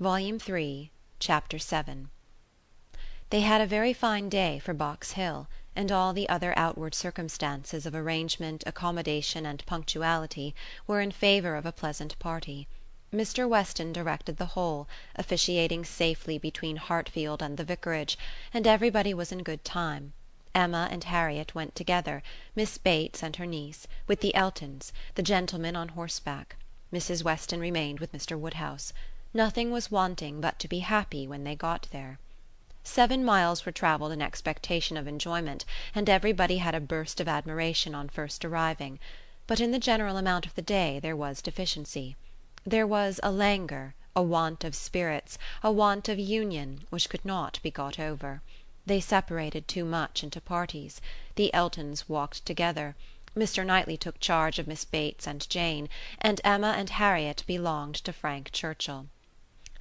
Volume Three, Chapter VII They had a very fine day for Box Hill, and all the other outward circumstances of arrangement, accommodation and punctuality were in favour of a pleasant party. Mr. Weston directed the whole, officiating safely between Hartfield and the vicarage, and everybody was in good time. Emma and Harriet went together, Miss Bates and her niece, with the Eltons, the gentlemen on horseback. Mrs. Weston remained with Mr. Woodhouse. Nothing was wanting but to be happy when they got there. Seven miles were travelled in expectation of enjoyment, and everybody had a burst of admiration on first arriving; but in the general amount of the day there was deficiency. There was a languor, a want of spirits, a want of union, which could not be got over. They separated too much into parties. The Eltons walked together. Mr. Knightley took charge of Miss Bates and Jane, and Emma and Harriet belonged to Frank Churchill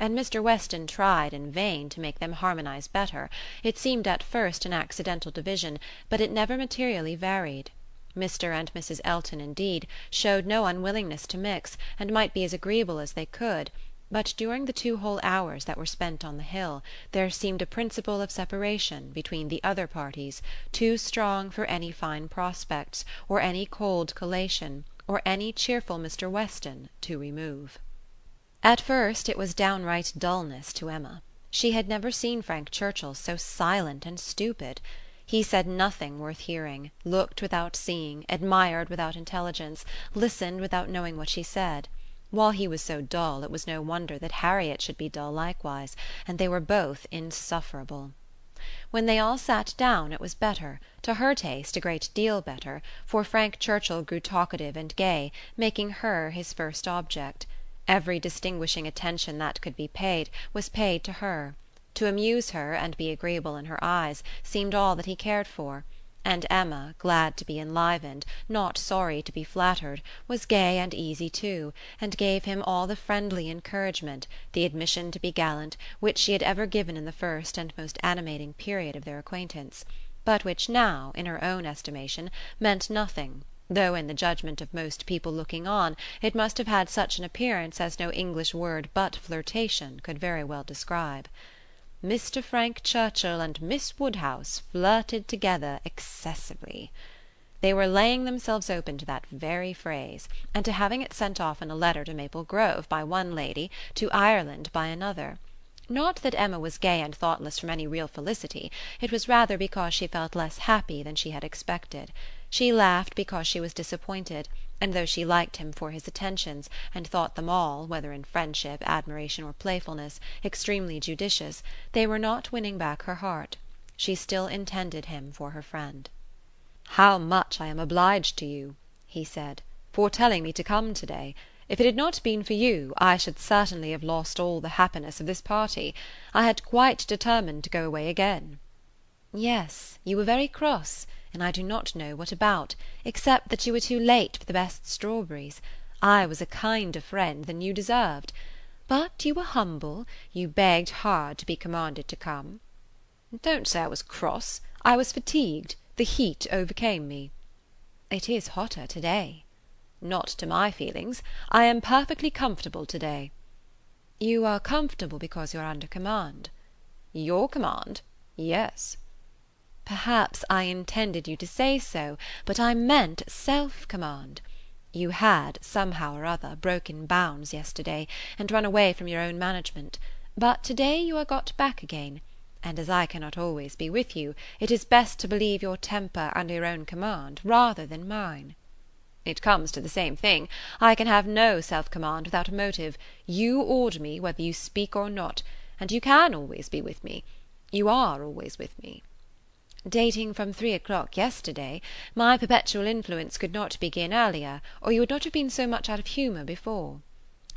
and Mr. Weston tried in vain to make them harmonize better; it seemed at first an accidental division, but it never materially varied. Mr. and Mrs. Elton, indeed, showed no unwillingness to mix, and might be as agreeable as they could; but during the two whole hours that were spent on the hill there seemed a principle of separation between the other parties too strong for any fine prospects, or any cold collation, or any cheerful Mr. Weston to remove. At first it was downright dulness to Emma. She had never seen Frank Churchill so silent and stupid. He said nothing worth hearing, looked without seeing, admired without intelligence, listened without knowing what she said. While he was so dull it was no wonder that Harriet should be dull likewise, and they were both insufferable. When they all sat down it was better, to her taste a great deal better, for Frank Churchill grew talkative and gay, making her his first object. Every distinguishing attention that could be paid was paid to her. To amuse her, and be agreeable in her eyes, seemed all that he cared for; and Emma, glad to be enlivened, not sorry to be flattered, was gay and easy too, and gave him all the friendly encouragement, the admission to be gallant, which she had ever given in the first and most animating period of their acquaintance, but which now, in her own estimation, meant nothing though in the judgment of most people looking on it must have had such an appearance as no English word but flirtation could very well describe. Mr. Frank Churchill and Miss Woodhouse flirted together excessively. They were laying themselves open to that very phrase, and to having it sent off in a letter to Maple Grove by one lady, to Ireland by another. Not that Emma was gay and thoughtless from any real felicity; it was rather because she felt less happy than she had expected. She laughed because she was disappointed, and though she liked him for his attentions, and thought them all, whether in friendship, admiration or playfulness, extremely judicious, they were not winning back her heart. She still intended him for her friend. "How much I am obliged to you," he said, "for telling me to come to day! If it had not been for you, I should certainly have lost all the happiness of this party. I had quite determined to go away again." "Yes, you were very cross and I do not know what about, except that you were too late for the best strawberries. I was a kinder friend than you deserved. But you were humble; you begged hard to be commanded to come." "Don't say I was cross. I was fatigued. The heat overcame me." "It is hotter to day." "Not to my feelings. I am perfectly comfortable to day." "You are comfortable because you are under command." "Your command? Yes." "Perhaps I intended you to say so, but I meant self command. You had, somehow or other, broken bounds yesterday, and run away from your own management; but to day you are got back again, and as I cannot always be with you, it is best to believe your temper under your own command rather than mine." "It comes to the same thing. I can have no self command without a motive; you order me whether you speak or not, and you can always be with me. You are always with me." "Dating from three o'clock yesterday. My perpetual influence could not begin earlier, or you would not have been so much out of humour before."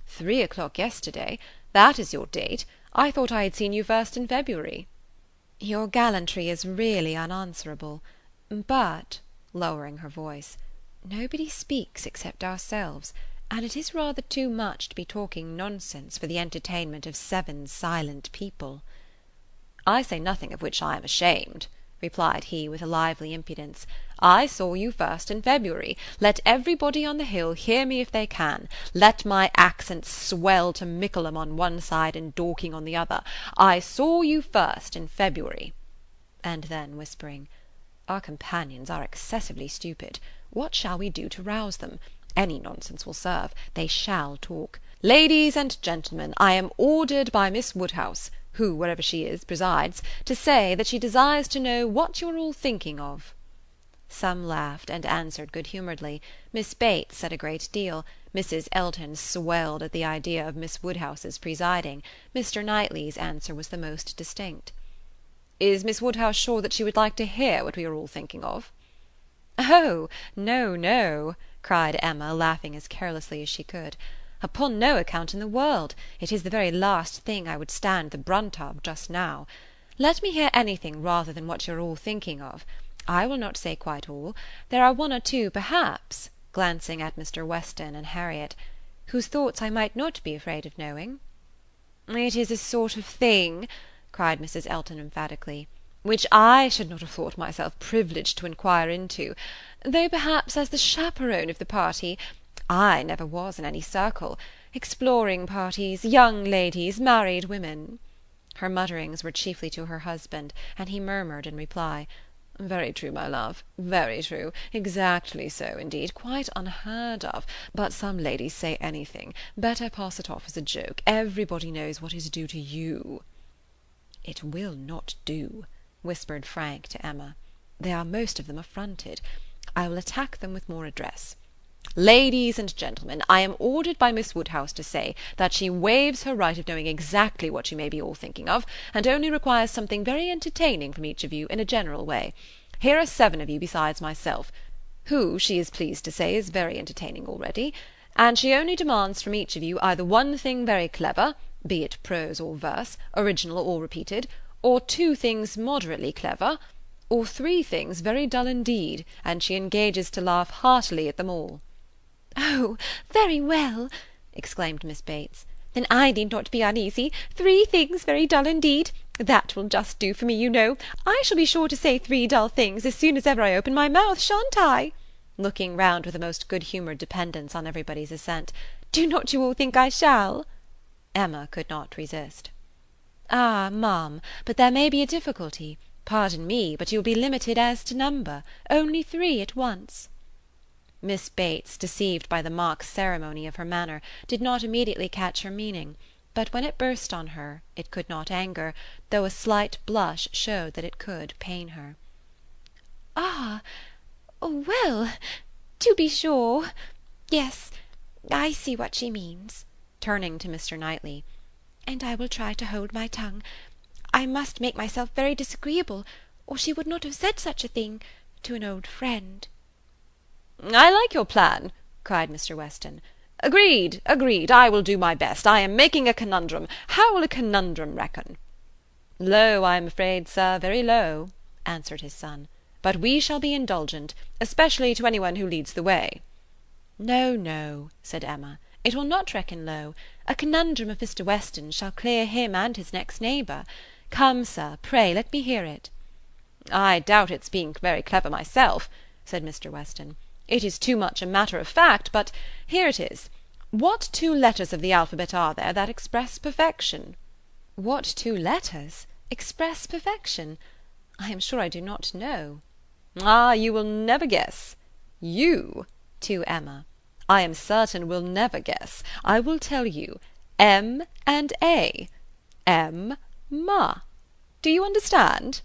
Three o'clock yesterday? That is your date? I thought I had seen you first in February." "Your gallantry is really unanswerable. But," lowering her voice, "nobody speaks except ourselves, and it is rather too much to be talking nonsense for the entertainment of seven silent people." "I say nothing of which I am ashamed." Replied he with a lively impudence. I saw you first in February. Let everybody on the hill hear me if they can. Let my accents swell to Mickleham on one side and Dorking on the other. I saw you first in February. And then whispering, Our companions are excessively stupid. What shall we do to rouse them? Any nonsense will serve. They shall talk. Ladies and gentlemen, I am ordered by Miss Woodhouse who, wherever she is, presides, to say that she desires to know what you are all thinking of. Some laughed, and answered good humouredly. Miss Bates said a great deal. Mrs. Elton swelled at the idea of Miss Woodhouse's presiding. Mr. Knightley's answer was the most distinct. "Is Miss Woodhouse sure that she would like to hear what we are all thinking of?" "Oh, no, no!" cried Emma, laughing as carelessly as she could. Upon no account in the world. It is the very last thing I would stand the brunt of just now. Let me hear anything rather than what you're all thinking of. I will not say quite all. There are one or two, perhaps," glancing at Mr. Weston and Harriet, "whose thoughts I might not be afraid of knowing." "It is a sort of thing," cried Mrs. Elton emphatically, "which I should not have thought myself privileged to inquire into; though perhaps as the chaperon of the party I never was in any circle. Exploring parties, young ladies, married women." Her mutterings were chiefly to her husband, and he murmured in reply, "Very true, my love, very true. Exactly so, indeed. Quite unheard of. But some ladies say anything. Better pass it off as a joke. Everybody knows what is due to you." "It will not do," whispered Frank to Emma. "They are most of them affronted. I will attack them with more address. Ladies and gentlemen, I am ordered by Miss Woodhouse to say that she waives her right of knowing exactly what you may be all thinking of, and only requires something very entertaining from each of you in a general way. Here are seven of you besides myself, who, she is pleased to say, is very entertaining already, and she only demands from each of you either one thing very clever, be it prose or verse, original or repeated, or two things moderately clever, or three things very dull indeed, and she engages to laugh heartily at them all. "Oh, very well!" exclaimed Miss Bates. "Then I need not be uneasy. Three things very dull indeed. That will just do for me, you know. I shall be sure to say three dull things as soon as ever I open my mouth, shan't I?" looking round with a most good humoured dependence on everybody's assent. "Do not you all think I shall?" Emma could not resist. "Ah, ma'am, but there may be a difficulty. Pardon me, but you will be limited as to number. Only three at once." Miss Bates, deceived by the mock ceremony of her manner, did not immediately catch her meaning; but when it burst on her, it could not anger, though a slight blush showed that it could pain her. "Ah, well, to be sure. Yes, I see what she means," turning to Mr. Knightley, "and I will try to hold my tongue. I must make myself very disagreeable, or she would not have said such a thing to an old friend. "I like your plan," cried Mr. Weston. "Agreed, agreed. I will do my best. I am making a conundrum. How will a conundrum reckon?" "Low, I am afraid, sir, very low," answered his son. "But we shall be indulgent, especially to any one who leads the way." "No, no," said Emma, "it will not reckon low. A conundrum of Mr. Weston's shall clear him and his next neighbour. Come, sir, pray let me hear it." "I doubt its being very clever myself," said Mr. Weston. It is too much a matter of fact, but here it is. What two letters of the alphabet are there that express perfection?" "What two letters? Express perfection? I am sure I do not know." "Ah, you will never guess. You," to Emma, "I am certain will never guess. I will tell you. M and A. M ma. Do you understand?"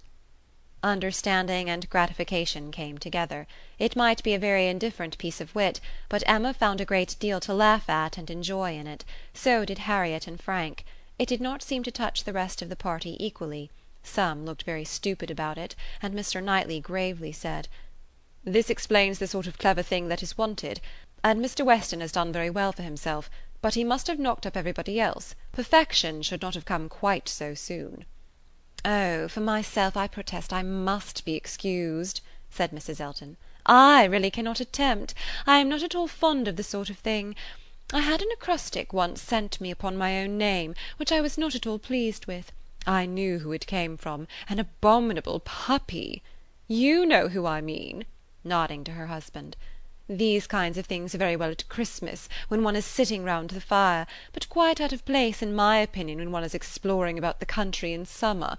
Understanding and gratification came together. It might be a very indifferent piece of wit, but Emma found a great deal to laugh at and enjoy in it; so did Harriet and Frank. It did not seem to touch the rest of the party equally; some looked very stupid about it, and Mr. Knightley gravely said: "This explains the sort of clever thing that is wanted; and Mr. Weston has done very well for himself, but he must have knocked up everybody else. Perfection should not have come quite so soon." "Oh, for myself I protest I must be excused," said Mrs. Elton. "I really cannot attempt. I am not at all fond of the sort of thing. I had an acrostic once sent me upon my own name, which I was not at all pleased with. I knew who it came from. An abominable puppy! You know who I mean. nodding to her husband. "These kinds of things are very well at Christmas, when one is sitting round the fire, but quite out of place, in my opinion, when one is exploring about the country in summer.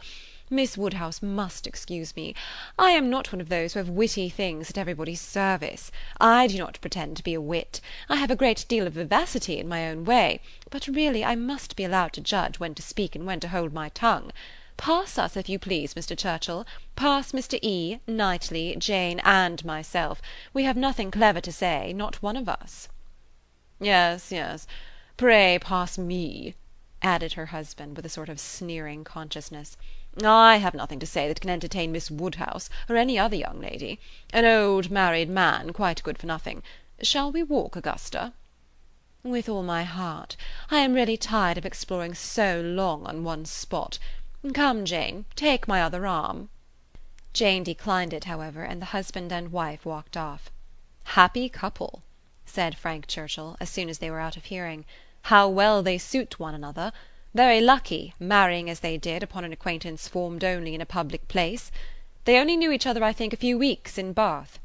Miss Woodhouse must excuse me. I am not one of those who have witty things at everybody's service. I do not pretend to be a wit. I have a great deal of vivacity in my own way, but really I must be allowed to judge when to speak and when to hold my tongue. Pass us, if you please, Mr. Churchill; pass Mr. E., Knightley, Jane, and myself. We have nothing clever to say, not one of us." "Yes, yes. Pray pass me," added her husband, with a sort of sneering consciousness. "I have nothing to say that can entertain Miss Woodhouse, or any other young lady. An old married man, quite good for nothing. Shall we walk, Augusta?" "With all my heart. I am really tired of exploring so long on one spot. Come, Jane, take my other arm." Jane declined it, however, and the husband and wife walked off. "Happy couple!" said Frank Churchill, as soon as they were out of hearing. "How well they suit one another! Very lucky, marrying as they did upon an acquaintance formed only in a public place. They only knew each other, I think, a few weeks in Bath.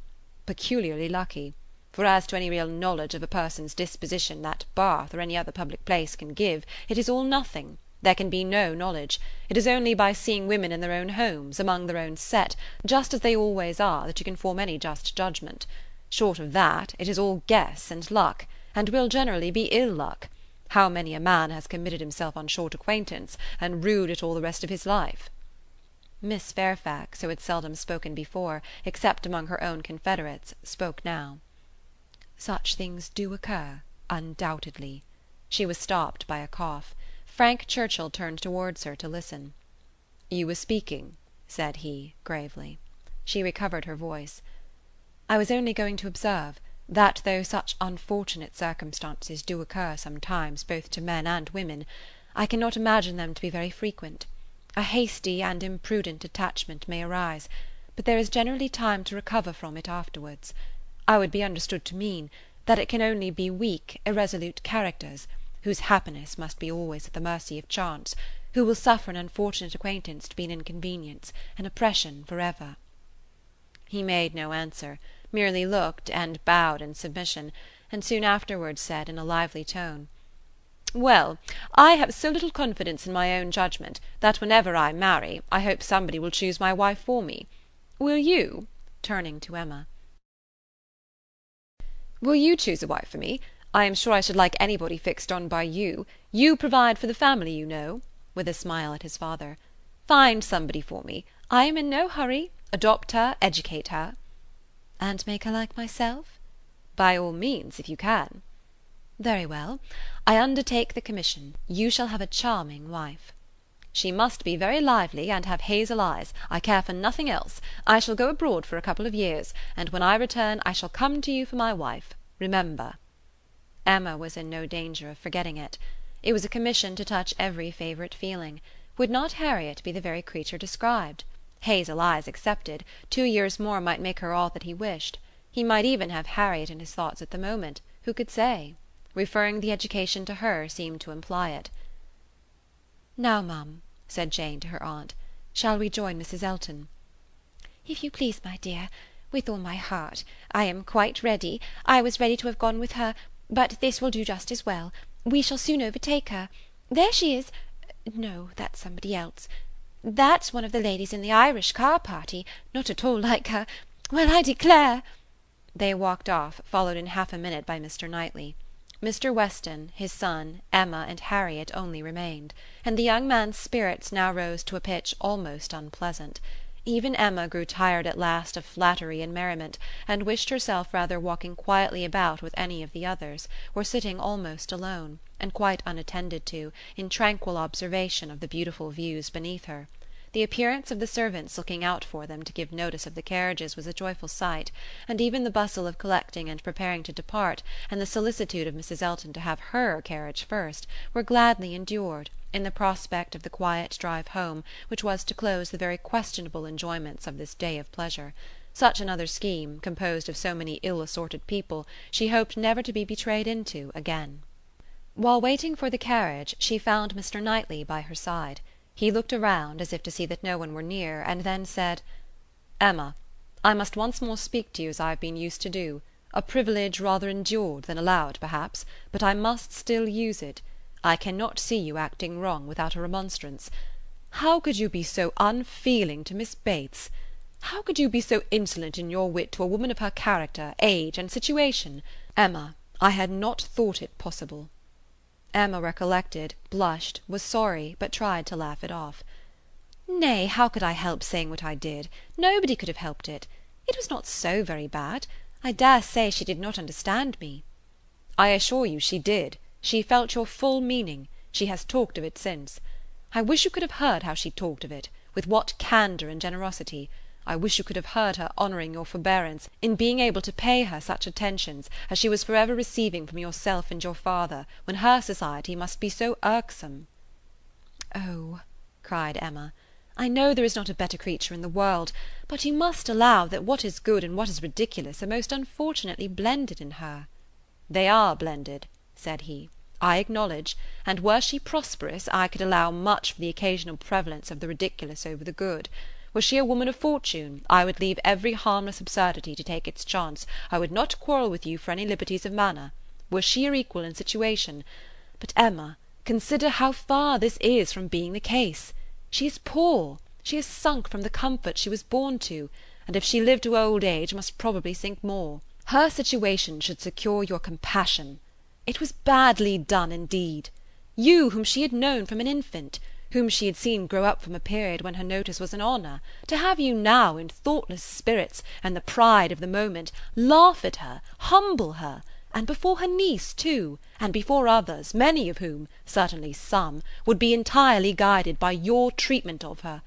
Peculiarly lucky; for as to any real knowledge of a person's disposition that Bath or any other public place can give, it is all nothing. There can be no knowledge. It is only by seeing women in their own homes, among their own set, just as they always are, that you can form any just judgment. Short of that, it is all guess and luck, and will generally be ill luck. How many a man has committed himself on short acquaintance, and rued it all the rest of his life!" Miss Fairfax, who had seldom spoken before, except among her own confederates, spoke now. "Such things do occur, undoubtedly." She was stopped by a cough. Frank Churchill turned towards her to listen. "You were speaking," said he, gravely. She recovered her voice. "I was only going to observe that though such unfortunate circumstances do occur sometimes both to men and women, I cannot imagine them to be very frequent. A hasty and imprudent attachment may arise, but there is generally time to recover from it afterwards. I would be understood to mean that it can only be weak, irresolute characters whose happiness must be always at the mercy of chance, who will suffer an unfortunate acquaintance to be an inconvenience, an oppression for ever." He made no answer, merely looked and bowed in submission, and soon afterwards said, in a lively tone, "Well, I have so little confidence in my own judgment, that whenever I marry, I hope somebody will choose my wife for me. Will you?" turning to Emma. "Will you choose a wife for me? I am sure I should like anybody fixed on by you. You provide for the family, you know," with a smile at his father. "Find somebody for me. I am in no hurry. Adopt her, educate her." "And make her like myself?" "By all means, if you can." "Very well. I undertake the commission. You shall have a charming wife." "She must be very lively, and have hazel eyes. I care for nothing else. I shall go abroad for a couple of years, and when I return I shall come to you for my wife. Remember. Emma was in no danger of forgetting it. It was a commission to touch every favourite feeling. Would not Harriet be the very creature described? Hazel eyes excepted, two years more might make her all that he wished. He might even have Harriet in his thoughts at the moment who could say? Referring the education to her seemed to imply it. "Now, ma'am," said Jane to her aunt, "shall we join Mrs. Elton?" "If you please, my dear. With all my heart. I am quite ready. I was ready to have gone with her but this will do just as well. We shall soon overtake her. There she is. No, that's somebody else. That's one of the ladies in the Irish car party, not at all like her. Well, I declare!" They walked off, followed in half a minute by Mr. Knightley. Mr. Weston, his son, Emma, and Harriet only remained, and the young man's spirits now rose to a pitch almost unpleasant. Even Emma grew tired at last of flattery and merriment, and wished herself rather walking quietly about with any of the others, or sitting almost alone, and quite unattended to, in tranquil observation of the beautiful views beneath her. The appearance of the servants looking out for them to give notice of the carriages was a joyful sight, and even the bustle of collecting and preparing to depart, and the solicitude of Mrs. Elton to have her carriage first, were gladly endured in the prospect of the quiet drive home which was to close the very questionable enjoyments of this day of pleasure. Such another scheme, composed of so many ill assorted people, she hoped never to be betrayed into again. While waiting for the carriage she found Mr. Knightley by her side. He looked around, as if to see that no one were near, and then said: "Emma, I must once more speak to you as I have been used to do a privilege rather endured than allowed, perhaps, but I must still use it. I cannot see you acting wrong without a remonstrance. How could you be so unfeeling to Miss Bates? How could you be so insolent in your wit to a woman of her character, age, and situation? Emma, I had not thought it possible." Emma recollected, blushed, was sorry, but tried to laugh it off. "Nay, how could I help saying what I did? Nobody could have helped it. It was not so very bad. I dare say she did not understand me." "I assure you she did. She felt your full meaning. She has talked of it since. I wish you could have heard how she talked of it, with what candour and generosity. I wish you could have heard her honouring your forbearance in being able to pay her such attentions as she was for ever receiving from yourself and your father, when her society must be so irksome." "Oh," cried Emma, "I know there is not a better creature in the world, but you must allow that what is good and what is ridiculous are most unfortunately blended in her." "They are blended," said he, "I acknowledge, and were she prosperous I could allow much for the occasional prevalence of the ridiculous over the good. Were she a woman of fortune, I would leave every harmless absurdity to take its chance, I would not quarrel with you for any liberties of manner. Were she your equal in situation but, Emma, consider how far this is from being the case. She is poor, she has sunk from the comfort she was born to, and if she live to old age must probably sink more. Her situation should secure your compassion. It was badly done indeed. You, whom she had known from an infant! whom she had seen grow up from a period when her notice was an honour, to have you now, in thoughtless spirits, and the pride of the moment, laugh at her, humble her, and before her niece too, and before others, many of whom, certainly some, would be entirely guided by your treatment of her.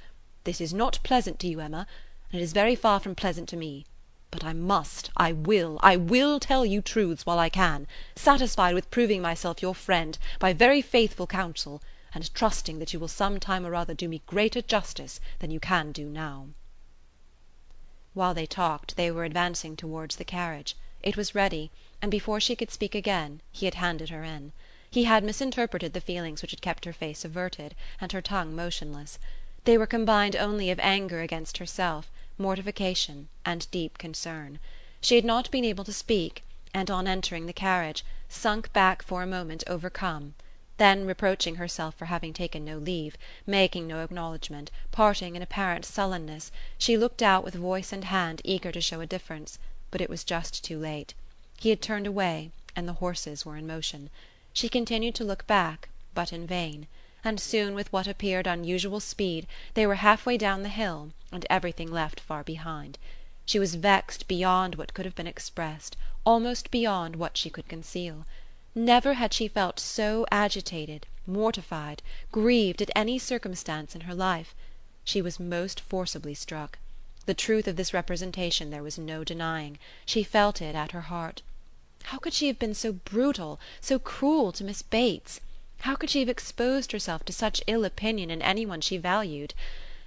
This is not pleasant to you, Emma, and it is very far from pleasant to me. But I must, I will, I will tell you truths while I can, satisfied with proving myself your friend, by very faithful counsel and trusting that you will some time or other do me greater justice than you can do now." While they talked they were advancing towards the carriage. It was ready, and before she could speak again he had handed her in. He had misinterpreted the feelings which had kept her face averted, and her tongue motionless. They were combined only of anger against herself, mortification, and deep concern. She had not been able to speak, and on entering the carriage, sunk back for a moment overcome then reproaching herself for having taken no leave, making no acknowledgment, parting in apparent sullenness, she looked out with voice and hand eager to show a difference, but it was just too late. He had turned away, and the horses were in motion. She continued to look back, but in vain, and soon with what appeared unusual speed they were half way down the hill and everything left far behind. She was vexed beyond what could have been expressed, almost beyond what she could conceal. Never had she felt so agitated, mortified, grieved at any circumstance in her life. She was most forcibly struck. The truth of this representation there was no denying; she felt it at her heart. How could she have been so brutal, so cruel to Miss Bates? How could she have exposed herself to such ill opinion in any one she valued?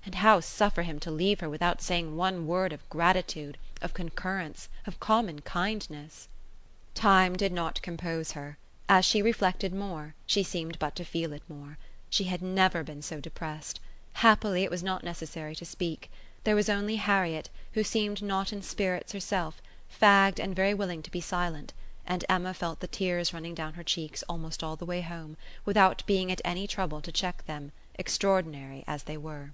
And how suffer him to leave her without saying one word of gratitude, of concurrence, of common kindness? Time did not compose her. As she reflected more, she seemed but to feel it more. She had never been so depressed. Happily it was not necessary to speak. There was only Harriet, who seemed not in spirits herself, fagged and very willing to be silent, and Emma felt the tears running down her cheeks almost all the way home, without being at any trouble to check them, extraordinary as they were.